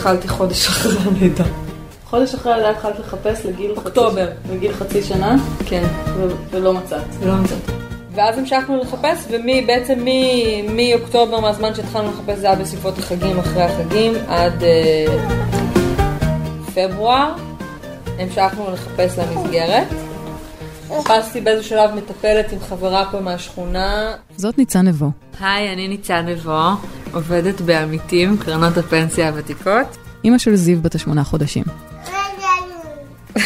התחלתי חודש אחרי הלידה. חודש אחרי הלידה התחלת לחפש לגיל אוקטובר. חצי, לגיל חצי שנה, כן, ו- ולא מצאת. לא מצאתי. ואז המשכנו לחפש, ובעצם מאוקטובר, מהזמן שהתחלנו לחפש, זה היה בסביבות החגים, אחרי החגים, עד אה, פברואר. המשכנו לחפש למסגרת. חיפשתי באיזשהו שלב מטפלת עם חברה פה מהשכונה. זאת ניצן נבו. היי, אני ניצן נבו, עובדת בעמיתים, קרנות הפנסיה הוותיקות. אימא של זיו בת השמונה חודשים.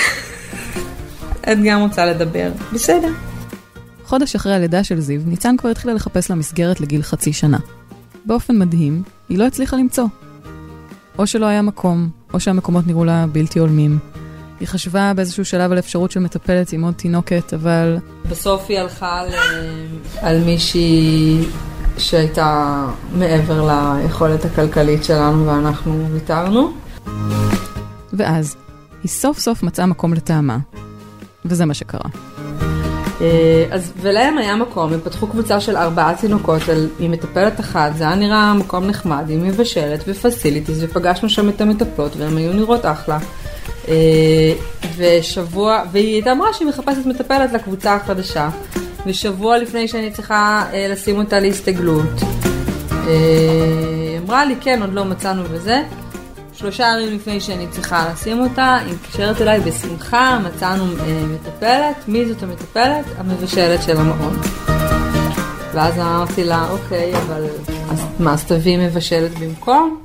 את גם רוצה לדבר. בסדר. חודש אחרי הלידה של זיו, ניצן כבר התחילה לחפש לה מסגרת לגיל חצי שנה. באופן מדהים, היא לא הצליחה למצוא. או שלא היה מקום, או שהמקומות נראו לה בלתי הולמים. היא חשבה באיזשהו שלב על אפשרות של מטפלת עם עוד תינוקת, אבל בסוף היא הלכה על, על מישהי שהייתה מעבר ליכולת הכלכלית שלנו ואנחנו ויתרנו. ואז, היא סוף סוף מצאה מקום לטעמה. וזה מה שקרה. אה, אז, ולהם היה מקום, הם פתחו קבוצה של ארבעה תינוקות על, עם מטפלת אחת, זה היה נראה מקום נחמד, עם מבשלת ופסיליטיז, ופגשנו שם את המטפלות, והן היו נראות אחלה. אה, ושבוע, והיא הייתה אמרה שהיא מחפשת מטפלת לקבוצה החדשה, ושבוע לפני שאני צריכה אה, לשים אותה להסתגלות, אה, היא אמרה לי, כן, עוד לא מצאנו וזה. שלושה ימים לפני שאני צריכה לשים אותה, היא מתקשרת אליי בשמחה, מצאנו אה, מטפלת, מי זאת המטפלת? המבשלת של המעון. ואז אמרתי לה, אוקיי, אבל אז מה, אז תביאי מבשלת במקום?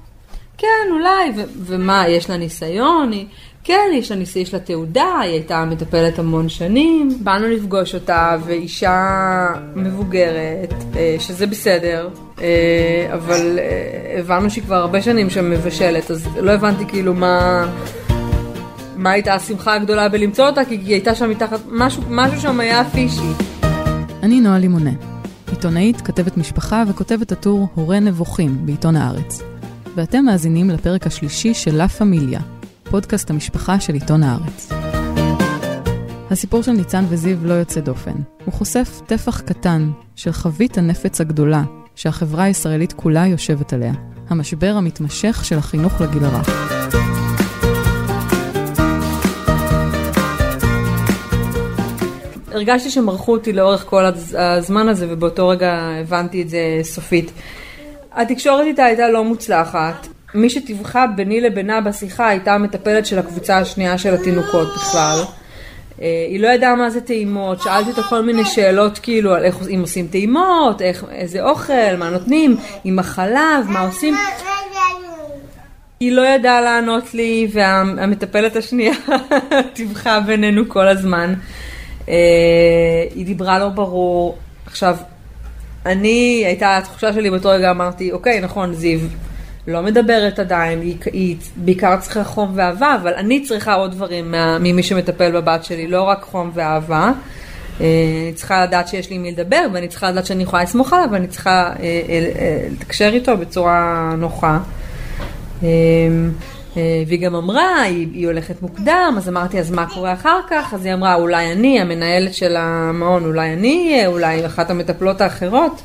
כן, אולי, ו- ומה, יש לה ניסיון? היא, כן, יש לה ניסיון, יש לה תעודה, היא הייתה מטפלת המון שנים. באנו לפגוש אותה, ואישה מבוגרת, אה, שזה בסדר, אה, אבל אה, הבנו שהיא כבר הרבה שנים שם מבשלת, אז לא הבנתי כאילו מה... מה הייתה השמחה הגדולה בלמצוא אותה, כי היא הייתה שם מתחת, משהו, משהו שם היה פישי. אני נועה לימונה, עיתונאית, כתבת משפחה וכותבת הטור הורה נבוכים בעיתון הארץ. ואתם מאזינים לפרק השלישי של לה פמיליה, פודקאסט המשפחה של עיתון הארץ. הסיפור של ניצן וזיו לא יוצא דופן. הוא חושף טפח קטן של חבית הנפץ הגדולה שהחברה הישראלית כולה יושבת עליה, המשבר המתמשך של החינוך לגיל הרך. הרגשתי שמרחו אותי לאורך כל הז- הזמן הזה, ובאותו רגע הבנתי את זה סופית. התקשורת איתה הייתה לא מוצלחת. מי שטיווחה ביני לבינה בשיחה הייתה המטפלת של הקבוצה השנייה של התינוקות בכלל. אה, היא לא ידעה מה זה טעימות, שאלתי אותה כל מיני שאלות כאילו על איך אם עושים טעימות, איך, איזה אוכל, מה נותנים, עם החלב, מה עושים. היא לא ידעה לענות לי, והמטפלת השנייה טיווחה בינינו כל הזמן. אה, היא דיברה לא ברור. עכשיו, אני, הייתה התחושה שלי באותו רגע, אמרתי, אוקיי, נכון, זיו לא מדברת עדיין, היא, היא בעיקר צריכה חום ואהבה, אבל אני צריכה עוד דברים מה, ממי שמטפל בבת שלי, לא רק חום ואהבה. אה, אני צריכה לדעת שיש לי מי לדבר, ואני צריכה לדעת שאני יכולה לסמוך עליו, ואני צריכה אה, אה, לתקשר איתו בצורה נוחה. והיא גם אמרה, היא, היא הולכת מוקדם, אז אמרתי, אז מה קורה אחר כך? אז היא אמרה, אולי אני, המנהלת של המעון, אולי אני אהיה, אולי אחת המטפלות האחרות.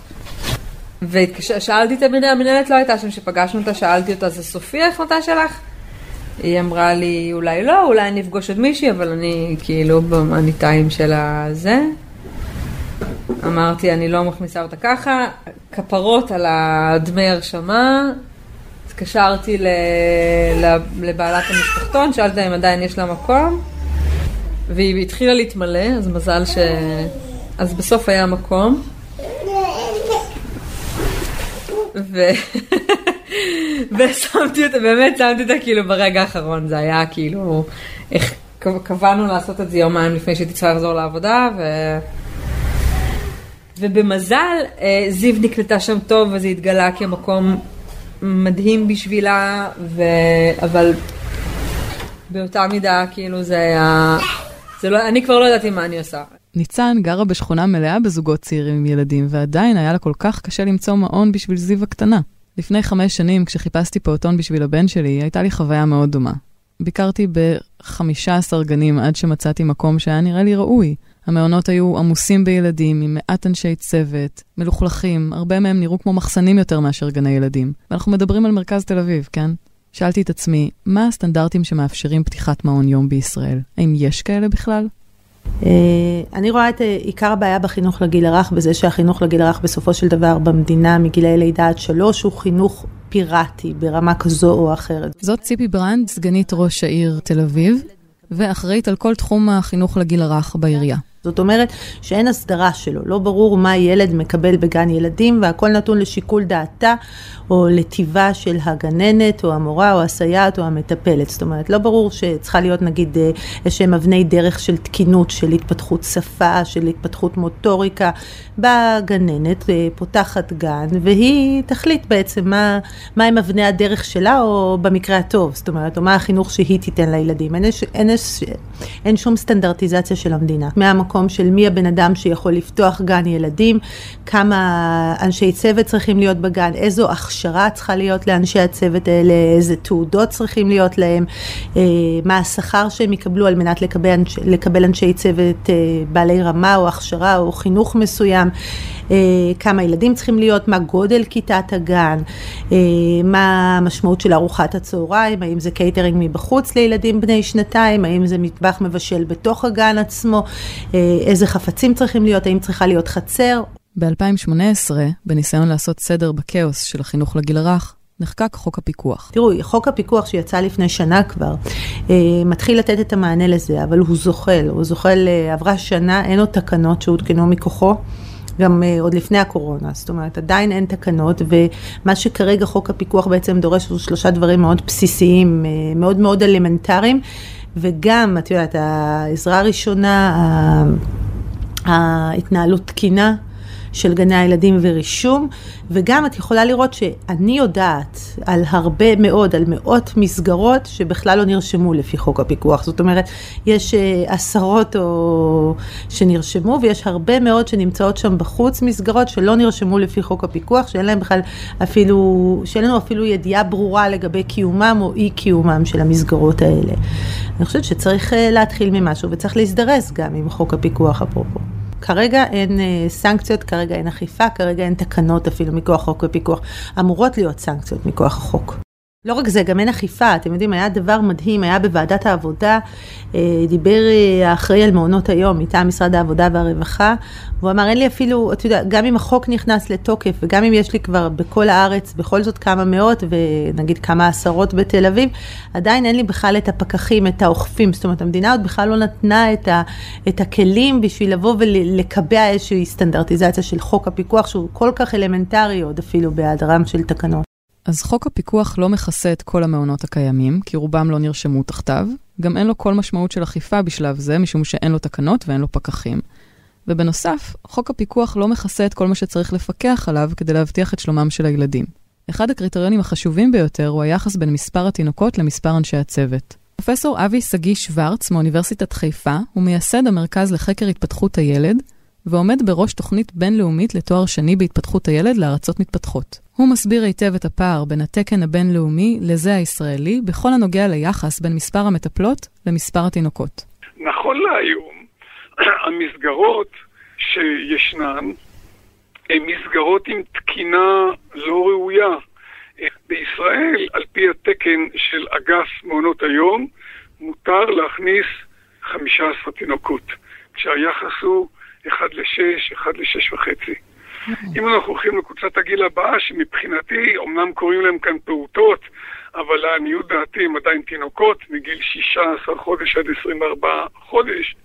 ושאלתי את המנהלת, המנהלת לא הייתה שם, כשפגשנו אותה, שאלתי אותה, זה סופי ההחלטה שלך? היא אמרה לי, אולי לא, אולי אני אפגוש עוד מישהי, אבל אני כאילו במאניטיים של הזה. אמרתי, אני לא מכניסה אותה ככה, כפרות על הדמי הרשמה. התקשרתי ל... לבעלת המשפחתון, שאלתי אם עדיין יש לה מקום, והיא התחילה להתמלא, אז מזל ש... אז בסוף היה מקום. ו... ושמתי אותה, באמת שמתי אותה כאילו ברגע האחרון, זה היה כאילו, איך קבענו לעשות את זה יומיים לפני שהייתי צריכה לחזור לעבודה, ו... ובמזל אה, זיו נקלטה שם טוב וזה התגלה כמקום מדהים בשבילה, ו... אבל באותה מידה כאילו זה היה, זה לא, אני כבר לא ידעתי מה אני עושה. ניצן גרה בשכונה מלאה בזוגות צעירים עם ילדים, ועדיין היה לה כל כך קשה למצוא מעון בשביל זיו הקטנה. לפני חמש שנים, כשחיפשתי פעוטון בשביל הבן שלי, הייתה לי חוויה מאוד דומה. ביקרתי ב-15 גנים עד שמצאתי מקום שהיה נראה לי ראוי. המעונות היו עמוסים בילדים, עם מעט אנשי צוות, מלוכלכים, הרבה מהם נראו כמו מחסנים יותר מאשר גני ילדים. ואנחנו מדברים על מרכז תל אביב, כן? שאלתי את עצמי, מה הסטנדרטים שמאפשרים פתיחת מעון יום בישראל? האם יש כאלה בכלל? אה, אני רואה את אה, עיקר הבעיה בחינוך לגיל הרך, בזה שהחינוך לגיל הרך בסופו של דבר במדינה מגילאי לידה עד שלוש הוא חינוך פיראטי ברמה כזו או אחרת. זאת ציפי ברנד, סגנית ראש העיר תל אביב, ואחראית על כל תחום החינוך לגיל הרך בעירייה. זאת אומרת שאין הסדרה שלו, לא ברור מה ילד מקבל בגן ילדים והכל נתון לשיקול דעתה או לטיבה של הגננת או המורה או הסייעת או המטפלת. זאת אומרת, לא ברור שצריכה להיות נגיד אה, איזשהם אבני דרך של תקינות, של התפתחות שפה, של התפתחות מוטוריקה. באה גננת, אה, פותחת גן, והיא תחליט בעצם מה, מה הם אבני הדרך שלה, או במקרה הטוב, זאת אומרת, או מה החינוך שהיא תיתן לילדים. אין, אין, אין, אין שום סטנדרטיזציה של המדינה. מהמקום של מי הבן אדם שיכול לפתוח גן ילדים, כמה אנשי צוות צריכים להיות בגן, איזו הכשרה צריכה להיות לאנשי הצוות האלה, איזה תעודות צריכים להיות להם, אה, מה השכר שהם יקבלו על מנת לקבל, לקבל אנשי צוות אה, בעלי רמה או הכשרה או חינוך מסוים, כמה ילדים צריכים להיות, מה גודל כיתת הגן, מה המשמעות של ארוחת הצהריים, האם זה קייטרינג מבחוץ לילדים בני שנתיים, האם זה מטבח מבשל בתוך הגן עצמו, איזה חפצים צריכים להיות, האם צריכה להיות חצר. ב-2018, בניסיון לעשות סדר בכאוס של החינוך לגיל הרך, נחקק חוק הפיקוח. תראו, חוק הפיקוח שיצא לפני שנה כבר, אה, מתחיל לתת את המענה לזה, אבל הוא זוחל, הוא זוחל, אה, עברה שנה, אין עוד תקנות שהותקנו מכוחו. גם uh, עוד לפני הקורונה, זאת אומרת עדיין אין תקנות ומה שכרגע חוק הפיקוח בעצם דורש הוא שלושה דברים מאוד בסיסיים, uh, מאוד מאוד אלמנטריים. וגם, את יודעת, העזרה הראשונה, ההתנהלות תקינה, של גני הילדים ורישום, וגם את יכולה לראות שאני יודעת על הרבה מאוד, על מאות מסגרות שבכלל לא נרשמו לפי חוק הפיקוח. זאת אומרת, יש uh, עשרות או... שנרשמו, ויש הרבה מאוד שנמצאות שם בחוץ, מסגרות שלא נרשמו לפי חוק הפיקוח, שאין להם בכלל אפילו, שאין לנו אפילו ידיעה ברורה לגבי קיומם או אי קיומם של המסגרות האלה. אני חושבת שצריך uh, להתחיל ממשהו וצריך להזדרז גם עם חוק הפיקוח אפרופו. כרגע אין אה, סנקציות, כרגע אין אכיפה, כרגע אין תקנות אפילו מכוח חוק ופיקוח. אמורות להיות סנקציות מכוח החוק. לא רק זה, גם אין אכיפה, אתם יודעים, היה דבר מדהים, היה בוועדת העבודה, אה, דיבר אה, האחראי על מעונות היום מטעם משרד העבודה והרווחה, והוא אמר, אין לי אפילו, אתה יודע, גם אם החוק נכנס לתוקף, וגם אם יש לי כבר בכל הארץ, בכל זאת כמה מאות, ונגיד כמה עשרות בתל אביב, עדיין אין לי בכלל את הפקחים, את האוכפים, זאת אומרת, המדינה עוד בכלל לא נתנה את, ה, את הכלים בשביל לבוא ולקבע איזושהי סטנדרטיזציה של חוק הפיקוח, שהוא כל כך אלמנטרי עוד אפילו בהיעדרם של תקנות. אז חוק הפיקוח לא מכסה את כל המעונות הקיימים, כי רובם לא נרשמו תחתיו. גם אין לו כל משמעות של אכיפה בשלב זה, משום שאין לו תקנות ואין לו פקחים. ובנוסף, חוק הפיקוח לא מכסה את כל מה שצריך לפקח עליו כדי להבטיח את שלומם של הילדים. אחד הקריטריונים החשובים ביותר הוא היחס בין מספר התינוקות למספר אנשי הצוות. פרופסור אבי שגיא שוורץ מאוניברסיטת חיפה הוא מייסד המרכז לחקר התפתחות הילד, ועומד בראש תוכנית בינלאומית לתואר שני בהתפתחות הילד לארצות מתפתחות. הוא מסביר היטב את הפער בין התקן הבינלאומי לזה הישראלי, בכל הנוגע ליחס בין מספר המטפלות למספר התינוקות. נכון להיום, המסגרות שישנן הן מסגרות עם תקינה לא ראויה. בישראל, על פי התקן של אגף מעונות היום, מותר להכניס 15 תינוקות, כשהיחס הוא 1 ל-6, 1 ל-6 וחצי. אם אנחנו הולכים לקבוצת הגיל הבאה, שמבחינתי, אמנם קוראים להם כאן פעוטות, אבל לעניות דעתי הם עדיין תינוקות, מגיל 16 חודש עד 24 חודש.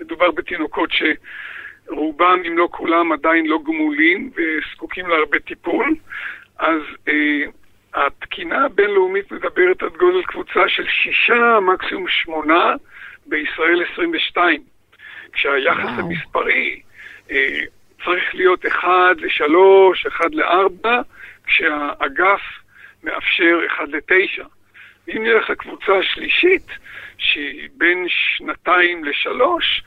מדובר בתינוקות שרובם, אם לא כולם, עדיין לא גמולים וזקוקים להרבה טיפול. אז אה, התקינה הבינלאומית מדברת על גודל קבוצה של שישה, מקסימום שמונה, בישראל 22. כשהיחס וואו. המספרי אה, צריך להיות 1 ל-3, 1 ל-4, כשהאגף מאפשר 1 ל-9. אם נלך לקבוצה השלישית, שהיא בין שנתיים לשלוש,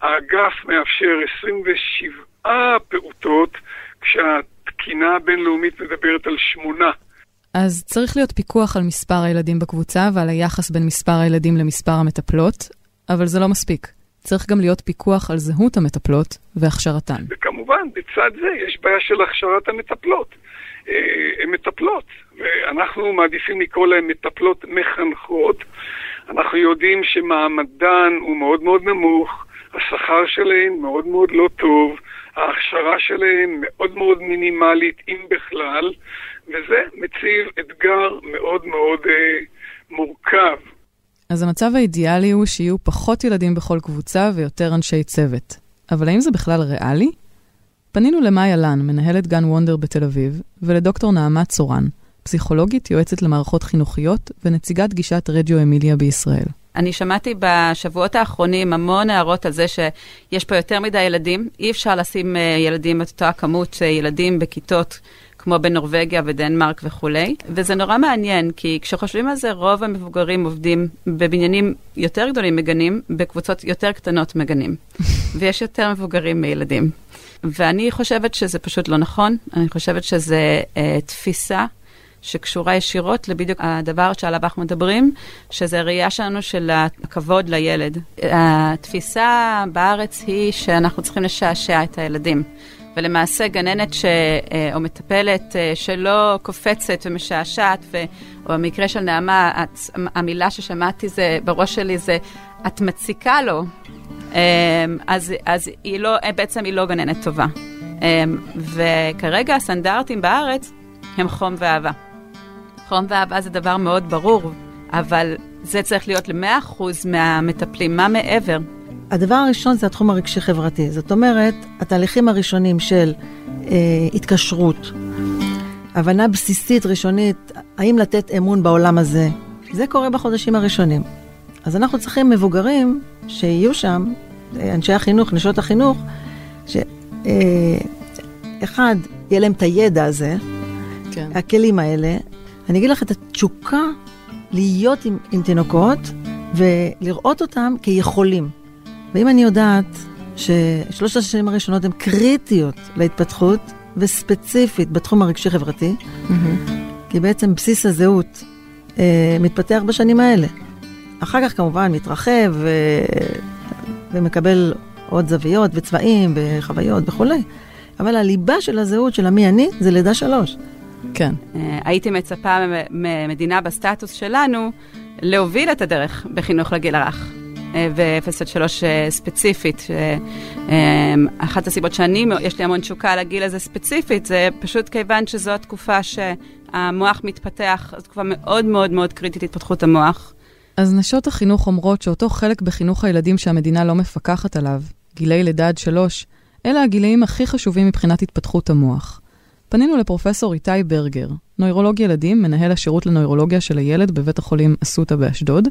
האגף מאפשר 27 פעוטות, כשהתקינה הבינלאומית מדברת על שמונה. אז צריך להיות פיקוח על מספר הילדים בקבוצה ועל היחס בין מספר הילדים למספר המטפלות, אבל זה לא מספיק. צריך גם להיות פיקוח על זהות המטפלות והכשרתן. וכמובן, בצד זה יש בעיה של הכשרת המטפלות. אה, הן מטפלות, ואנחנו מעדיפים לקרוא להן מטפלות מחנכות. אנחנו יודעים שמעמדן הוא מאוד מאוד נמוך, השכר שלהן מאוד מאוד לא טוב, ההכשרה שלהן מאוד מאוד מינימלית, אם בכלל, וזה מציב אתגר מאוד מאוד אה, מורכב. אז המצב האידיאלי הוא שיהיו פחות ילדים בכל קבוצה ויותר אנשי צוות. אבל האם זה בכלל ריאלי? פנינו למאיה לן, מנהלת גן וונדר בתל אביב, ולדוקטור נעמה צורן, פסיכולוגית, יועצת למערכות חינוכיות ונציגת גישת רדיו אמיליה בישראל. אני שמעתי בשבועות האחרונים המון הערות על זה שיש פה יותר מדי ילדים, אי אפשר לשים אה, ילדים את אותה הכמות אה, ילדים בכיתות כמו בנורבגיה ודנמרק וכולי. וזה נורא מעניין, כי כשחושבים על זה, רוב המבוגרים עובדים בבניינים יותר גדולים מגנים, בקבוצות יותר קטנות מגנים. ויש יותר מבוגרים מילדים. ואני חושבת שזה פשוט לא נכון, אני חושבת שזו אה, תפיסה שקשורה ישירות לבדיוק הדבר שעליו אנחנו מדברים, שזה הראייה שלנו של הכבוד לילד. התפיסה בארץ היא שאנחנו צריכים לשעשע את הילדים. ולמעשה גננת ש, אה, או מטפלת אה, שלא קופצת ומשעשעת, ו, או במקרה של נעמה, את, המילה ששמעתי זה, בראש שלי זה, את מציקה לו, אה, אז, אז היא לא, בעצם היא לא גננת טובה. וכרגע הסטנדרטים בארץ הם חום ואהבה. חום ואהבה זה דבר מאוד ברור, אבל זה צריך להיות ל-100% מהמטפלים, מה מעבר? הדבר הראשון זה התחום הרגשי-חברתי. זאת אומרת, התהליכים הראשונים של אה, התקשרות, הבנה בסיסית ראשונית, האם לתת אמון בעולם הזה, זה קורה בחודשים הראשונים. אז אנחנו צריכים מבוגרים שיהיו שם, אה, אנשי החינוך, נשות החינוך, שאחד, אה, יהיה להם את הידע הזה, כן. הכלים האלה. אני אגיד לך את התשוקה להיות עם, עם תינוקות ולראות אותם כיכולים. ואם אני יודעת ששלושת השנים הראשונות הן קריטיות להתפתחות, וספציפית בתחום הרגשי-חברתי, mm-hmm. כי בעצם בסיס הזהות אה, מתפתח בשנים האלה. אחר כך כמובן מתרחב ו... ומקבל עוד זוויות וצבעים וחוויות וכולי, אבל הליבה של הזהות של המי אני זה לידה שלוש. כן. אה, הייתי מצפה ממדינה בסטטוס שלנו להוביל את הדרך בחינוך לגיל הרך. אה, ו-0 עד 3 אה, ספציפית. אה, אחת הסיבות שאני, יש לי המון תשוקה לגיל הזה ספציפית, זה פשוט כיוון שזו התקופה שהמוח מתפתח, זו תקופה מאוד מאוד מאוד קריטית להתפתחות המוח. אז נשות החינוך אומרות שאותו חלק בחינוך הילדים שהמדינה לא מפקחת עליו, גילאי לידה עד שלוש, אלה הגילאים הכי חשובים מבחינת התפתחות המוח. פנינו לפרופסור איתי ברגר, נוירולוג ילדים, מנהל השירות לנוירולוגיה של הילד בבית החולים אסותא באשדוד,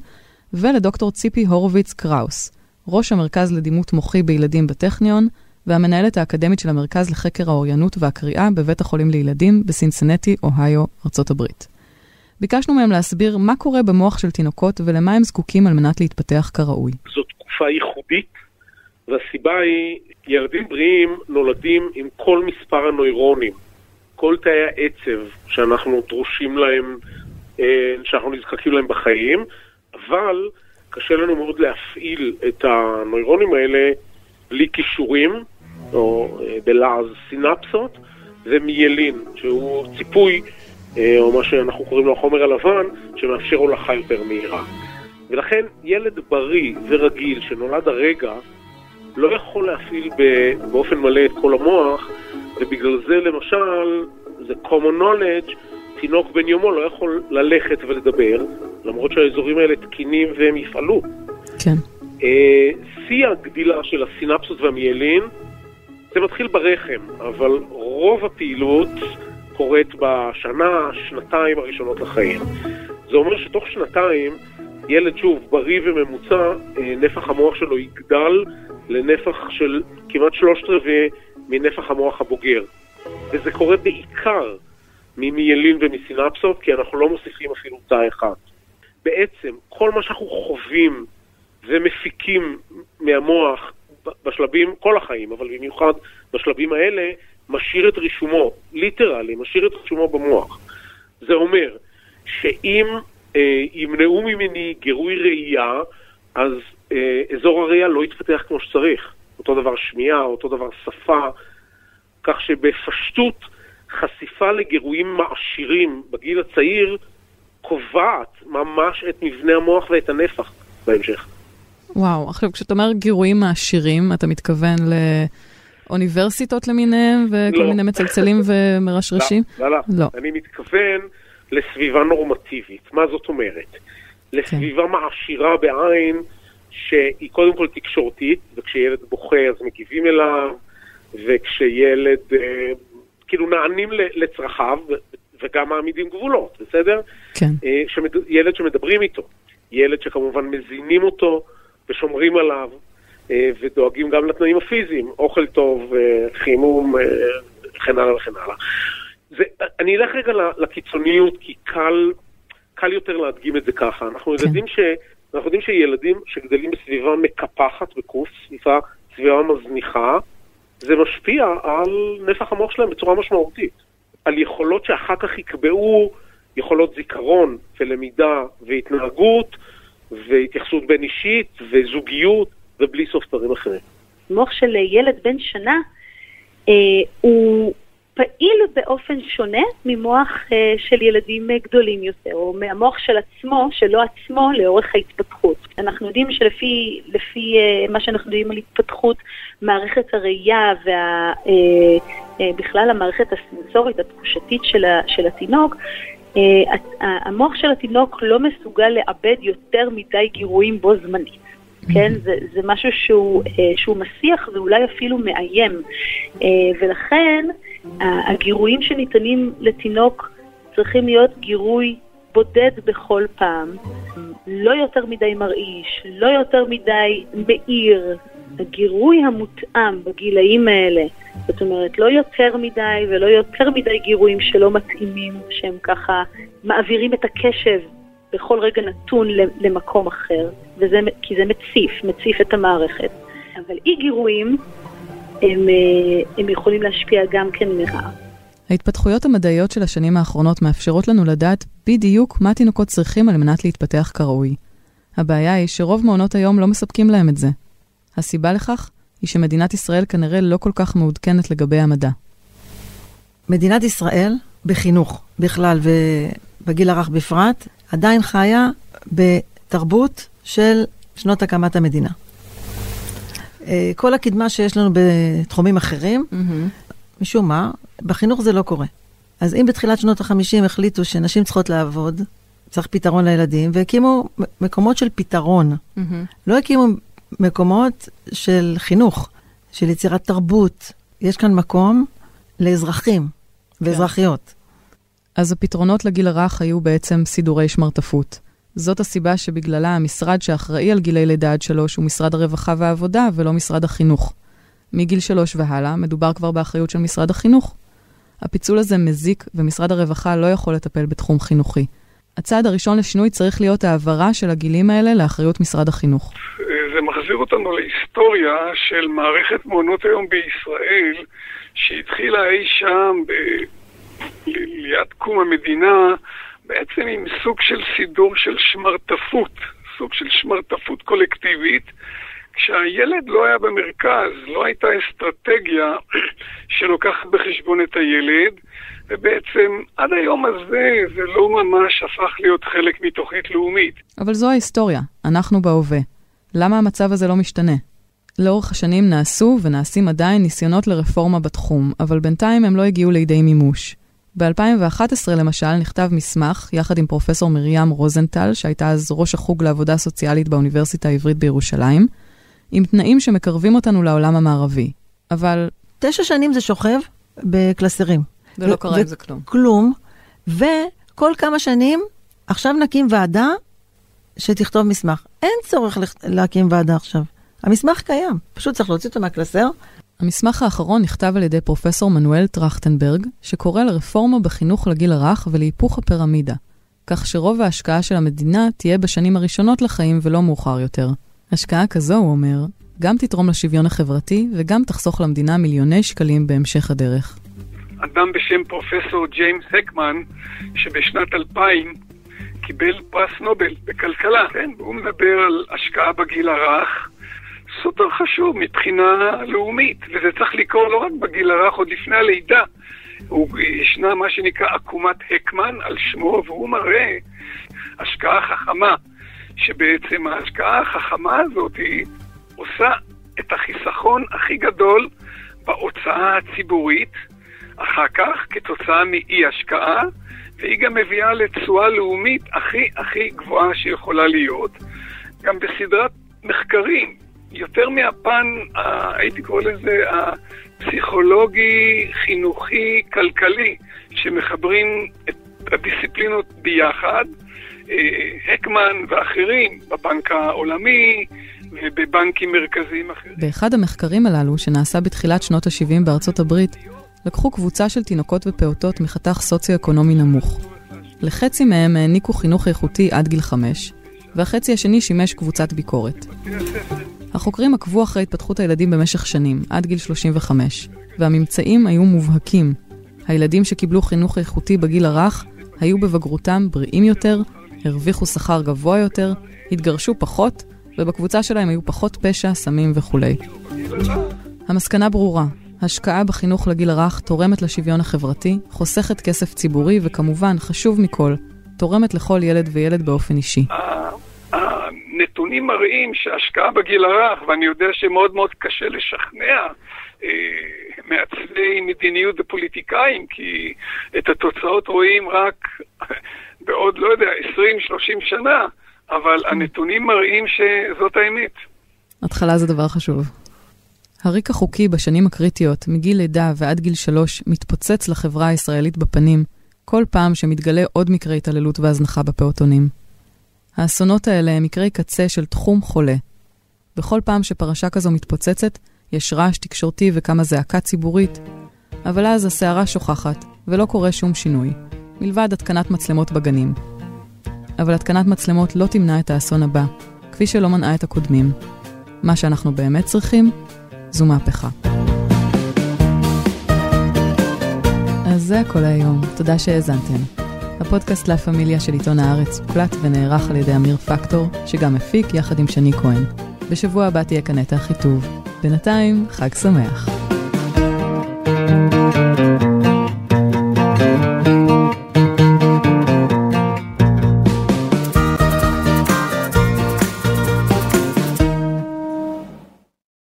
ולדוקטור ציפי הורוביץ קראוס, ראש המרכז לדימות מוחי בילדים בטכניון, והמנהלת האקדמית של המרכז לחקר האוריינות והקריאה בבית החולים לילדים בסינסנטי, אוהיו, ארצות הברית. ביקשנו מהם להסביר מה קורה במוח של תינוקות ולמה הם זקוקים על מנת להתפתח כראוי. זו תקופה ייחודית, והסיבה היא, ילדים בריאים נולדים עם כל מספר הנוירונים, כל תאי העצב שאנחנו דרושים להם, אה, שאנחנו נזקקים להם בחיים, אבל קשה לנו מאוד להפעיל את הנוירונים האלה בלי כישורים, או אה, בלעז סינפסות, ומיילין, שהוא ציפוי, אה, או מה שאנחנו קוראים לו החומר הלבן, שמאפשר הולכה יותר מהירה. ולכן ילד בריא ורגיל שנולד הרגע, לא יכול להפעיל באופן מלא את כל המוח, ובגלל זה למשל, זה common knowledge תינוק בן יומו לא יכול ללכת ולדבר, למרות שהאזורים האלה תקינים והם יפעלו. כן. אה, שיא הגדילה של הסינפסות והמיילין, זה מתחיל ברחם, אבל רוב הפעילות קורית בשנה, שנתיים הראשונות לחיים. זה אומר שתוך שנתיים, ילד שוב, בריא וממוצע, אה, נפח המוח שלו יגדל לנפח של כמעט שלושת רבעי מנפח המוח הבוגר. וזה קורה בעיקר ממיילין ומסינפסות, כי אנחנו לא מוסיפים אפילו תא אחד. בעצם, כל מה שאנחנו חווים ומפיקים מהמוח בשלבים, כל החיים, אבל במיוחד בשלבים האלה, משאיר את רישומו, ליטרלי, משאיר את רישומו במוח. זה אומר שאם אה, ימנעו ממני גירוי ראייה, אז אה, אזור הראייה לא יתפתח כמו שצריך. אותו דבר שמיעה, אותו דבר שפה, כך שבפשטות חשיפה לגירויים מעשירים בגיל הצעיר קובעת ממש את מבנה המוח ואת הנפח בהמשך. וואו, עכשיו כשאתה אומר גירויים מעשירים, אתה מתכוון לאוניברסיטות למיניהם וכל לא. מיני מצלצלים ומרשרשים? לא, לא, לא. לא. אני מתכוון לסביבה נורמטיבית. מה זאת אומרת? לסביבה מעשירה בעין שהיא קודם כל תקשורתית, וכשילד בוכה אז מגיבים אליו, וכשילד, אה, כאילו נענים לצרכיו, וגם מעמידים גבולות, בסדר? כן. אה, שמד... ילד שמדברים איתו, ילד שכמובן מזינים אותו ושומרים עליו אה, ודואגים גם לתנאים הפיזיים, אוכל טוב, אה, חימום, וכן הלאה וכן הלאה. זה, אני אלך רגע לקיצוניות, כי קל, קל יותר להדגים את זה ככה. אנחנו כן. יודעים, ש, אנחנו יודעים שילדים שגדלים בסביבה מקפחת בקוף, סביבה, סביבה מזניחה, זה משפיע על נפח המוח שלהם בצורה משמעותית. על יכולות שאחר כך יקבעו יכולות זיכרון ולמידה והתנהגות והתייחסות בין אישית וזוגיות ובלי סוף דברים אחרים. מוח של ילד בן שנה אה, הוא פעיל באופן שונה ממוח אה, של ילדים אה, גדולים יותר, או מהמוח של עצמו, שלו עצמו, לאורך ההתפתחות. אנחנו יודעים שלפי לפי, אה, מה שאנחנו יודעים על התפתחות, מערכת הראייה ובכלל המערכת הסנסורית, התחושתית של, ה, של התינוק, הת- המוח של התינוק לא מסוגל לעבד יותר מדי גירויים בו זמנית. כן, זה, זה משהו שהוא, שהוא מסיח ואולי אפילו מאיים. ולכן הגירויים שניתנים לתינוק צריכים להיות גירוי בודד בכל פעם, לא יותר מדי מרעיש, לא יותר מדי מאיר. הגירוי המותאם בגילאים האלה, זאת אומרת, לא יותר מדי ולא יותר מדי גירויים שלא מתאימים, שהם ככה מעבירים את הקשב בכל רגע נתון למקום אחר, וזה, כי זה מציף, מציף את המערכת. אבל אי גירויים, הם, אה, הם יכולים להשפיע גם כן לרעה. ההתפתחויות המדעיות של השנים האחרונות מאפשרות לנו לדעת בדיוק מה תינוקות צריכים על מנת להתפתח כראוי. הבעיה היא שרוב מעונות היום לא מספקים להם את זה. הסיבה לכך היא שמדינת ישראל כנראה לא כל כך מעודכנת לגבי המדע. מדינת ישראל, בחינוך בכלל ובגיל הרך בפרט, עדיין חיה בתרבות של שנות הקמת המדינה. אה, כל הקדמה שיש לנו בתחומים אחרים, משום מה, בחינוך זה לא קורה. אז אם בתחילת שנות ה-50 החליטו שנשים צריכות לעבוד, צריך פתרון לילדים, והקימו מקומות של פתרון. לא הקימו מקומות של חינוך, של יצירת תרבות. יש כאן מקום לאזרחים ואזרחיות. אז הפתרונות לגיל הרך היו בעצם סידורי שמרטפות. זאת הסיבה שבגללה המשרד שאחראי על גילי לידה עד שלוש הוא משרד הרווחה והעבודה ולא משרד החינוך. מגיל שלוש והלאה מדובר כבר באחריות של משרד החינוך. הפיצול הזה מזיק ומשרד הרווחה לא יכול לטפל בתחום חינוכי. הצעד הראשון לשינוי צריך להיות העברה של הגילים האלה לאחריות משרד החינוך. זה מחזיר אותנו להיסטוריה של מערכת מעונות היום בישראל, שהתחילה אי שם ב... ליד קום המדינה, בעצם עם סוג של סידור של שמרטפות, סוג של שמרטפות קולקטיבית, כשהילד לא היה במרכז, לא הייתה אסטרטגיה שלוקחת בחשבון את הילד, ובעצם עד היום הזה זה לא ממש הפך להיות חלק מתוכנית לאומית. אבל זו ההיסטוריה, אנחנו בהווה. למה המצב הזה לא משתנה? לאורך השנים נעשו ונעשים עדיין ניסיונות לרפורמה בתחום, אבל בינתיים הם לא הגיעו לידי מימוש. ב-2011 למשל נכתב מסמך, יחד עם פרופסור מרים רוזנטל, שהייתה אז ראש החוג לעבודה סוציאלית באוניברסיטה העברית בירושלים, עם תנאים שמקרבים אותנו לעולם המערבי. אבל תשע שנים זה שוכב בקלסרים. ולא קרה עם זה כלום. כלום, וכל כמה שנים, עכשיו נקים ועדה שתכתוב מסמך. אין צורך להקים ועדה עכשיו. המסמך קיים, פשוט צריך להוציא אותו מהקלסר. המסמך האחרון נכתב על ידי פרופסור מנואל טרכטנברג, שקורא לרפורמה בחינוך לגיל הרך ולהיפוך הפירמידה, כך שרוב ההשקעה של המדינה תהיה בשנים הראשונות לחיים ולא מאוחר יותר. השקעה כזו, הוא אומר, גם תתרום לשוויון החברתי וגם תחסוך למדינה מיליוני שקלים בהמשך הדרך. אדם בשם פרופסור ג'יימס הקמן, שבשנת 2000 קיבל פרס נובל בכלכלה, כן? והוא מדבר על השקעה בגיל הרך, סופר חשוב מבחינה לאומית, וזה צריך לקרות לא רק בגיל הרך עוד לפני הלידה, ישנה מה שנקרא עקומת הקמן על שמו, והוא מראה השקעה חכמה, שבעצם ההשקעה החכמה הזאת היא עושה את החיסכון הכי גדול בהוצאה הציבורית, אחר כך כתוצאה מאי השקעה, והיא גם מביאה לתשואה לאומית הכי הכי גבוהה שיכולה להיות. גם בסדרת מחקרים, יותר מהפן, הייתי קורא לזה, הפסיכולוגי, חינוכי, כלכלי, שמחברים את הדיסציפלינות ביחד. אה, הקמן ואחרים, בבנק העולמי ובבנקים מרכזיים אחרים. באחד המחקרים הללו, שנעשה בתחילת שנות ה-70 בארצות הברית, לקחו קבוצה של תינוקות ופעוטות מחתך סוציו-אקונומי נמוך. לחצי מהם העניקו חינוך איכותי עד גיל חמש, והחצי השני שימש קבוצת ביקורת. החוקרים עקבו אחרי התפתחות הילדים במשך שנים, עד גיל 35, והממצאים היו מובהקים. הילדים שקיבלו חינוך איכותי בגיל הרך היו בבגרותם בריאים יותר, הרוויחו שכר גבוה יותר, התגרשו פחות, ובקבוצה שלהם היו פחות פשע, סמים וכולי. המסקנה ברורה, השקעה בחינוך לגיל הרך תורמת לשוויון החברתי, חוסכת כסף ציבורי, וכמובן, חשוב מכל, תורמת לכל ילד וילד באופן אישי. הנתונים מראים שהשקעה בגיל הרך, ואני יודע שמאוד מאוד קשה לשכנע אה, מעצבי מדיניות ופוליטיקאים, כי את התוצאות רואים רק בעוד, לא יודע, 20-30 שנה, אבל הנתונים מראים שזאת האמת. התחלה זה דבר חשוב. הריק החוקי בשנים הקריטיות, מגיל לידה ועד גיל שלוש, מתפוצץ לחברה הישראלית בפנים, כל פעם שמתגלה עוד מקרה התעללות והזנחה בפעוטונים. האסונות האלה הם מקרי קצה של תחום חולה. בכל פעם שפרשה כזו מתפוצצת, יש רעש תקשורתי וכמה זעקה ציבורית, אבל אז הסערה שוכחת, ולא קורה שום שינוי, מלבד התקנת מצלמות בגנים. אבל התקנת מצלמות לא תמנע את האסון הבא, כפי שלא מנעה את הקודמים. מה שאנחנו באמת צריכים, זו מהפכה. אז זה הכל היום, תודה שהאזנתם. הפודקאסט לה פמיליה של עיתון הארץ הוקלט ונערך על ידי אמיר פקטור, שגם הפיק יחד עם שני כהן. בשבוע הבא תהיה כאן נטע אחיטוב. בינתיים, חג שמח.